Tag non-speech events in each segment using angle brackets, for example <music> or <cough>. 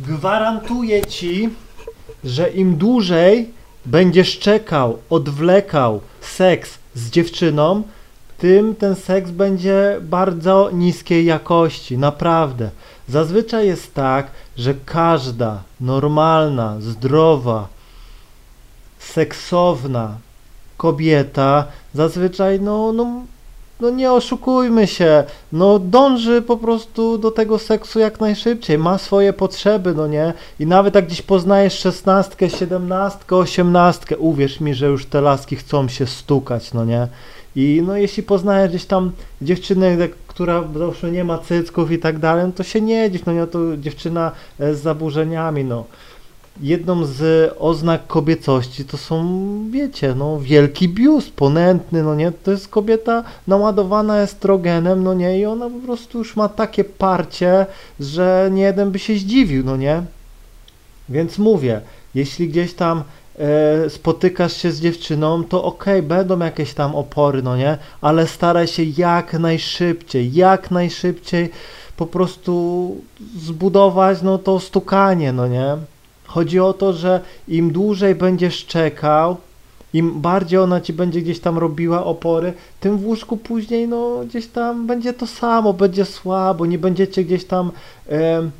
Gwarantuję ci, że im dłużej będziesz czekał, odwlekał seks z dziewczyną, tym ten seks będzie bardzo niskiej jakości, naprawdę. Zazwyczaj jest tak, że każda normalna, zdrowa, seksowna kobieta zazwyczaj, no, no, no nie oszukujmy się, no dąży po prostu do tego seksu jak najszybciej, ma swoje potrzeby, no nie? I nawet jak gdzieś poznajesz szesnastkę, siedemnastkę, osiemnastkę, uwierz mi, że już te laski chcą się stukać, no nie? I no jeśli poznajesz gdzieś tam dziewczynę, która załóżmy nie ma cycków i tak dalej, no to się nie dziś, no nie, to dziewczyna e, z zaburzeniami, no. Jedną z oznak kobiecości to są, wiecie, no wielki biust, ponętny, no nie, to jest kobieta naładowana estrogenem, no nie, i ona po prostu już ma takie parcie, że nie jeden by się zdziwił, no nie. Więc mówię, jeśli gdzieś tam e, spotykasz się z dziewczyną, to okej, będą jakieś tam opory, no nie, ale staraj się jak najszybciej, jak najszybciej po prostu zbudować, no to stukanie, no nie. Chodzi o to, że im dłużej będziesz czekał, im bardziej ona ci będzie gdzieś tam robiła opory, tym w łóżku później, no gdzieś tam będzie to samo, będzie słabo, nie będziecie gdzieś tam e,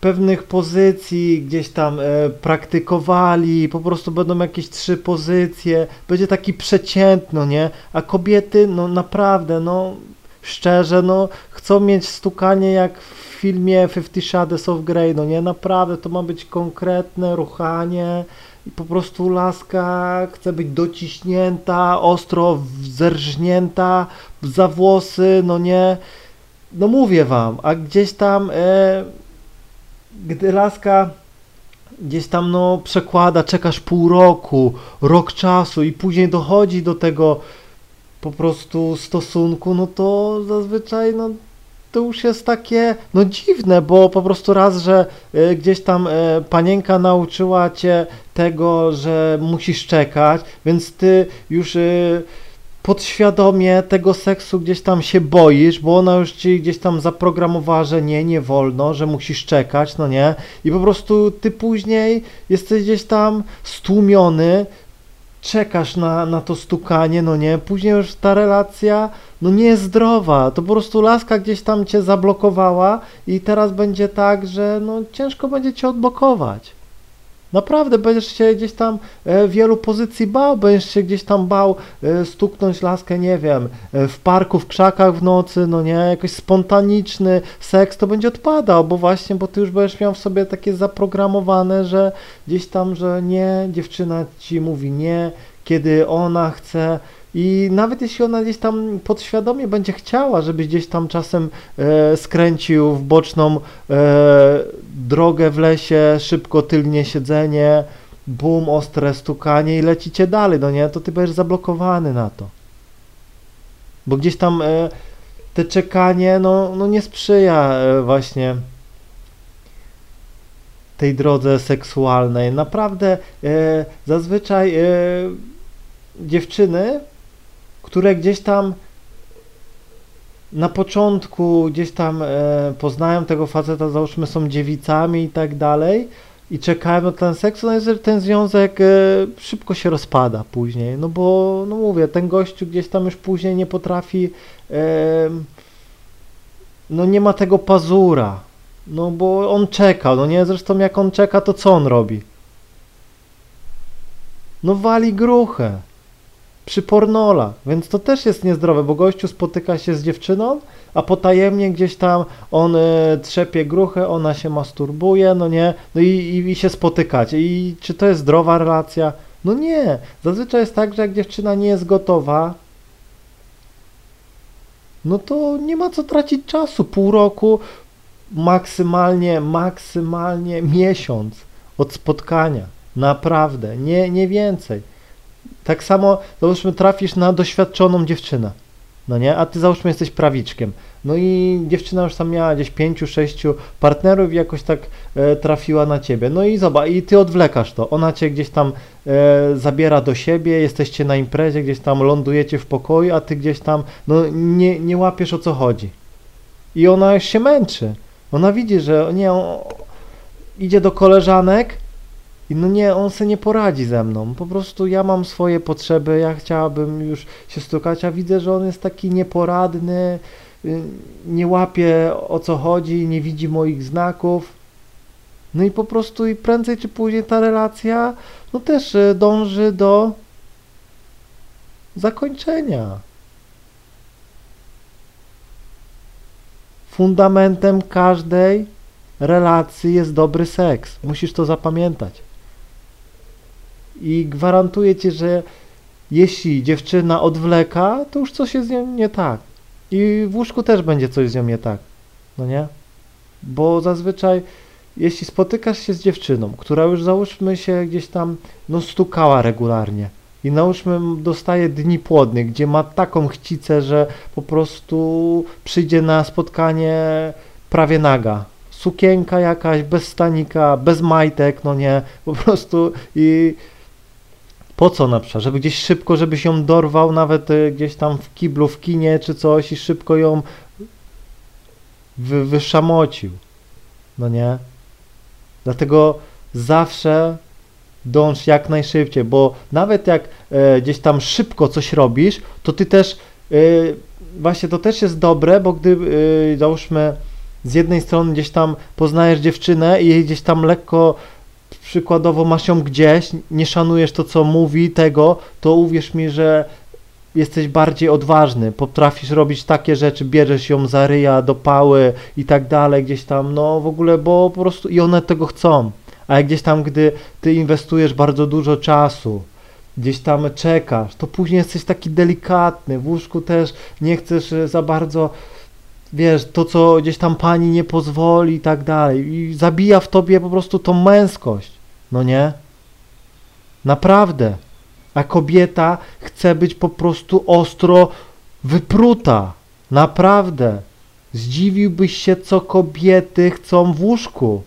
pewnych pozycji gdzieś tam e, praktykowali, po prostu będą jakieś trzy pozycje, będzie taki przeciętno, nie? A kobiety, no naprawdę, no szczerze, no chcą mieć stukanie jak w filmie Fifty Shades of Grey, no nie, naprawdę to ma być konkretne ruchanie i po prostu laska chce być dociśnięta, ostro zerżnięta za włosy, no nie, no mówię wam, a gdzieś tam, e, gdy laska gdzieś tam no przekłada, czekasz pół roku, rok czasu i później dochodzi do tego po prostu stosunku, no to zazwyczaj no to już jest takie, no dziwne, bo po prostu raz, że y, gdzieś tam y, panienka nauczyła cię tego, że musisz czekać, więc ty już y, podświadomie tego seksu gdzieś tam się boisz, bo ona już ci gdzieś tam zaprogramowała, że nie, nie wolno, że musisz czekać, no nie? I po prostu ty później jesteś gdzieś tam stłumiony, czekasz na, na to stukanie, no nie? Później już ta relacja, no nie jest zdrowa. To po prostu laska gdzieś tam cię zablokowała i teraz będzie tak, że no ciężko będzie cię odblokować. Naprawdę będziesz się gdzieś tam e, wielu pozycji bał, będziesz się gdzieś tam bał e, stuknąć laskę, nie wiem, e, w parku, w krzakach w nocy, no nie, jakiś spontaniczny seks to będzie odpadał, bo właśnie, bo ty już będziesz miał w sobie takie zaprogramowane, że gdzieś tam, że nie, dziewczyna ci mówi nie, kiedy ona chce, i nawet jeśli ona gdzieś tam podświadomie będzie chciała, żebyś gdzieś tam czasem e, skręcił w boczną e, drogę w lesie, szybko tylnie siedzenie, bum, ostre stukanie i lecicie dalej, no nie, to ty będziesz zablokowany na to. Bo gdzieś tam e, te czekanie, no, no nie sprzyja e, właśnie tej drodze seksualnej. Naprawdę e, zazwyczaj e, dziewczyny które gdzieś tam na początku gdzieś tam e, poznają tego faceta, załóżmy są dziewicami i tak dalej i czekają na ten seks, no jest, ten związek e, szybko się rozpada później, no bo, no mówię, ten gościu gdzieś tam już później nie potrafi, e, no nie ma tego pazura, no bo on czeka, no nie, zresztą jak on czeka, to co on robi? No wali gruchę przy pornolach, więc to też jest niezdrowe, bo gościu spotyka się z dziewczyną, a potajemnie gdzieś tam on y, trzepie gruchę, ona się masturbuje, no nie, no i, i, i się spotykacie. I czy to jest zdrowa relacja? No nie. Zazwyczaj jest tak, że jak dziewczyna nie jest gotowa, no to nie ma co tracić czasu. Pół roku, maksymalnie, maksymalnie miesiąc od spotkania. Naprawdę, nie, nie więcej. Tak samo, załóżmy, trafisz na doświadczoną dziewczynę, no nie? A ty załóżmy jesteś prawiczkiem. No i dziewczyna już tam miała gdzieś pięciu, sześciu partnerów i jakoś tak e, trafiła na ciebie. No i zobacz, i ty odwlekasz to. Ona cię gdzieś tam e, zabiera do siebie, jesteście na imprezie, gdzieś tam lądujecie w pokoju, a ty gdzieś tam, no nie, nie łapiesz o co chodzi. I ona już się męczy. Ona widzi, że nie, idzie do koleżanek i no nie, on se nie poradzi ze mną. Po prostu ja mam swoje potrzeby, ja chciałabym już się stukać, a widzę, że on jest taki nieporadny, y, nie łapie o co chodzi, nie widzi moich znaków. No i po prostu i prędzej czy później ta relacja no też y, dąży do zakończenia. Fundamentem każdej relacji jest dobry seks. Musisz to zapamiętać. I gwarantuję ci, że jeśli dziewczyna odwleka, to już coś jest z nią nie tak. I w łóżku też będzie coś z nią nie tak. No nie? Bo zazwyczaj, jeśli spotykasz się z dziewczyną, która już załóżmy się gdzieś tam, no stukała regularnie i nałóżmy dostaje dni płodny, gdzie ma taką chcicę, że po prostu przyjdzie na spotkanie prawie naga. Sukienka jakaś, bez stanika, bez majtek, no nie, po prostu i po co na przykład? Żeby gdzieś szybko, żebyś ją dorwał, nawet y, gdzieś tam w kiblu, w kinie czy coś i szybko ją wy, wyszamocił. No nie? Dlatego zawsze dąż jak najszybciej, bo nawet jak e, gdzieś tam szybko coś robisz, to ty też e, właśnie to też jest dobre, bo gdy e, załóżmy z jednej strony gdzieś tam poznajesz dziewczynę i jej gdzieś tam lekko przykładowo masz ją gdzieś, nie szanujesz to, co mówi, tego, to uwierz mi, że jesteś bardziej odważny, potrafisz robić takie rzeczy, bierzesz ją za ryja, do pały i tak dalej, gdzieś tam, no w ogóle, bo po prostu i one tego chcą. A gdzieś tam, gdy ty inwestujesz bardzo dużo czasu, gdzieś tam czekasz, to później jesteś taki delikatny, w łóżku też nie chcesz e, za bardzo wiesz, to co gdzieś tam pani nie pozwoli i tak dalej. I zabija w tobie po prostu tą męskość. No nie? Naprawdę. A kobieta chce być po prostu ostro wypruta. Naprawdę. Zdziwiłbyś się, co kobiety chcą w łóżku.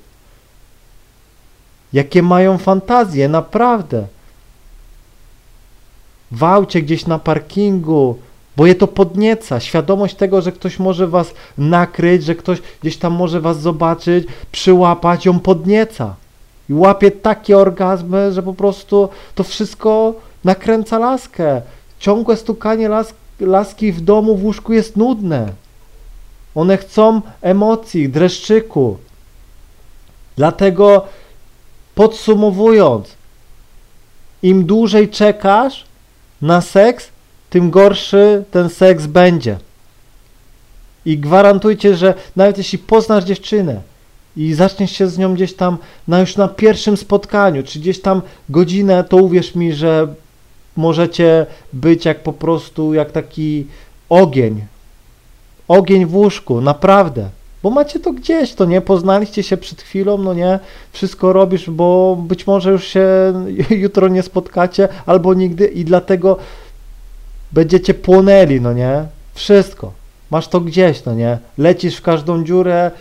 Jakie mają fantazje, naprawdę. W aucie gdzieś na parkingu, bo je to podnieca. Świadomość tego, że ktoś może was nakryć, że ktoś gdzieś tam może was zobaczyć, przyłapać, ją podnieca. I łapie takie orgazmy, że po prostu to wszystko nakręca laskę. Ciągłe stukanie las laski w domu, w łóżku jest nudne. One chcą emocji, dreszczyku. Dlatego podsumowując, im dłużej czekasz na seks, tym gorszy ten seks będzie. I gwarantujcie, że nawet jeśli poznasz dziewczynę i zaczniesz się z nią gdzieś tam na już na pierwszym spotkaniu, czy gdzieś tam godzinę, to uwierz mi, że możecie być jak po prostu jak taki ogień. Ogień w łóżku, naprawdę. Bo macie to gdzieś, to nie? Poznaliście się przed chwilą, no nie? Wszystko robisz, bo być może już się <laughs> jutro nie spotkacie, albo nigdy i dlatego będziecie płonęli, no nie? Wszystko. Masz to gdzieś, no nie? Lecisz w każdą dziurę,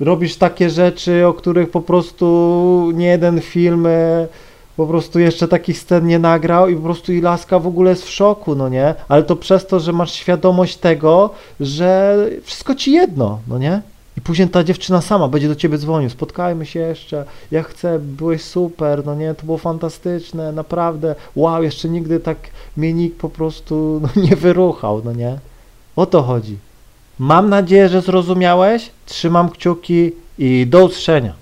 robisz takie rzeczy, o których po prostu nie jeden film e, po prostu jeszcze takich scen nie nagrał i po prostu i laska w ogóle jest w szoku, no nie? Ale to przez to, że masz świadomość tego, że wszystko ci jedno, no nie? I później ta dziewczyna sama będzie do ciebie dzwonił, spotkajmy się jeszcze, ja chcę, byłeś super, no nie, to było fantastyczne, naprawdę, wow, jeszcze nigdy tak mnie nikt po prostu <laughs> no, nie wyruchał, no nie? O to chodzi. Mam nadzieję, że zrozumiałeś, trzymam kciuki i do usłyszenia.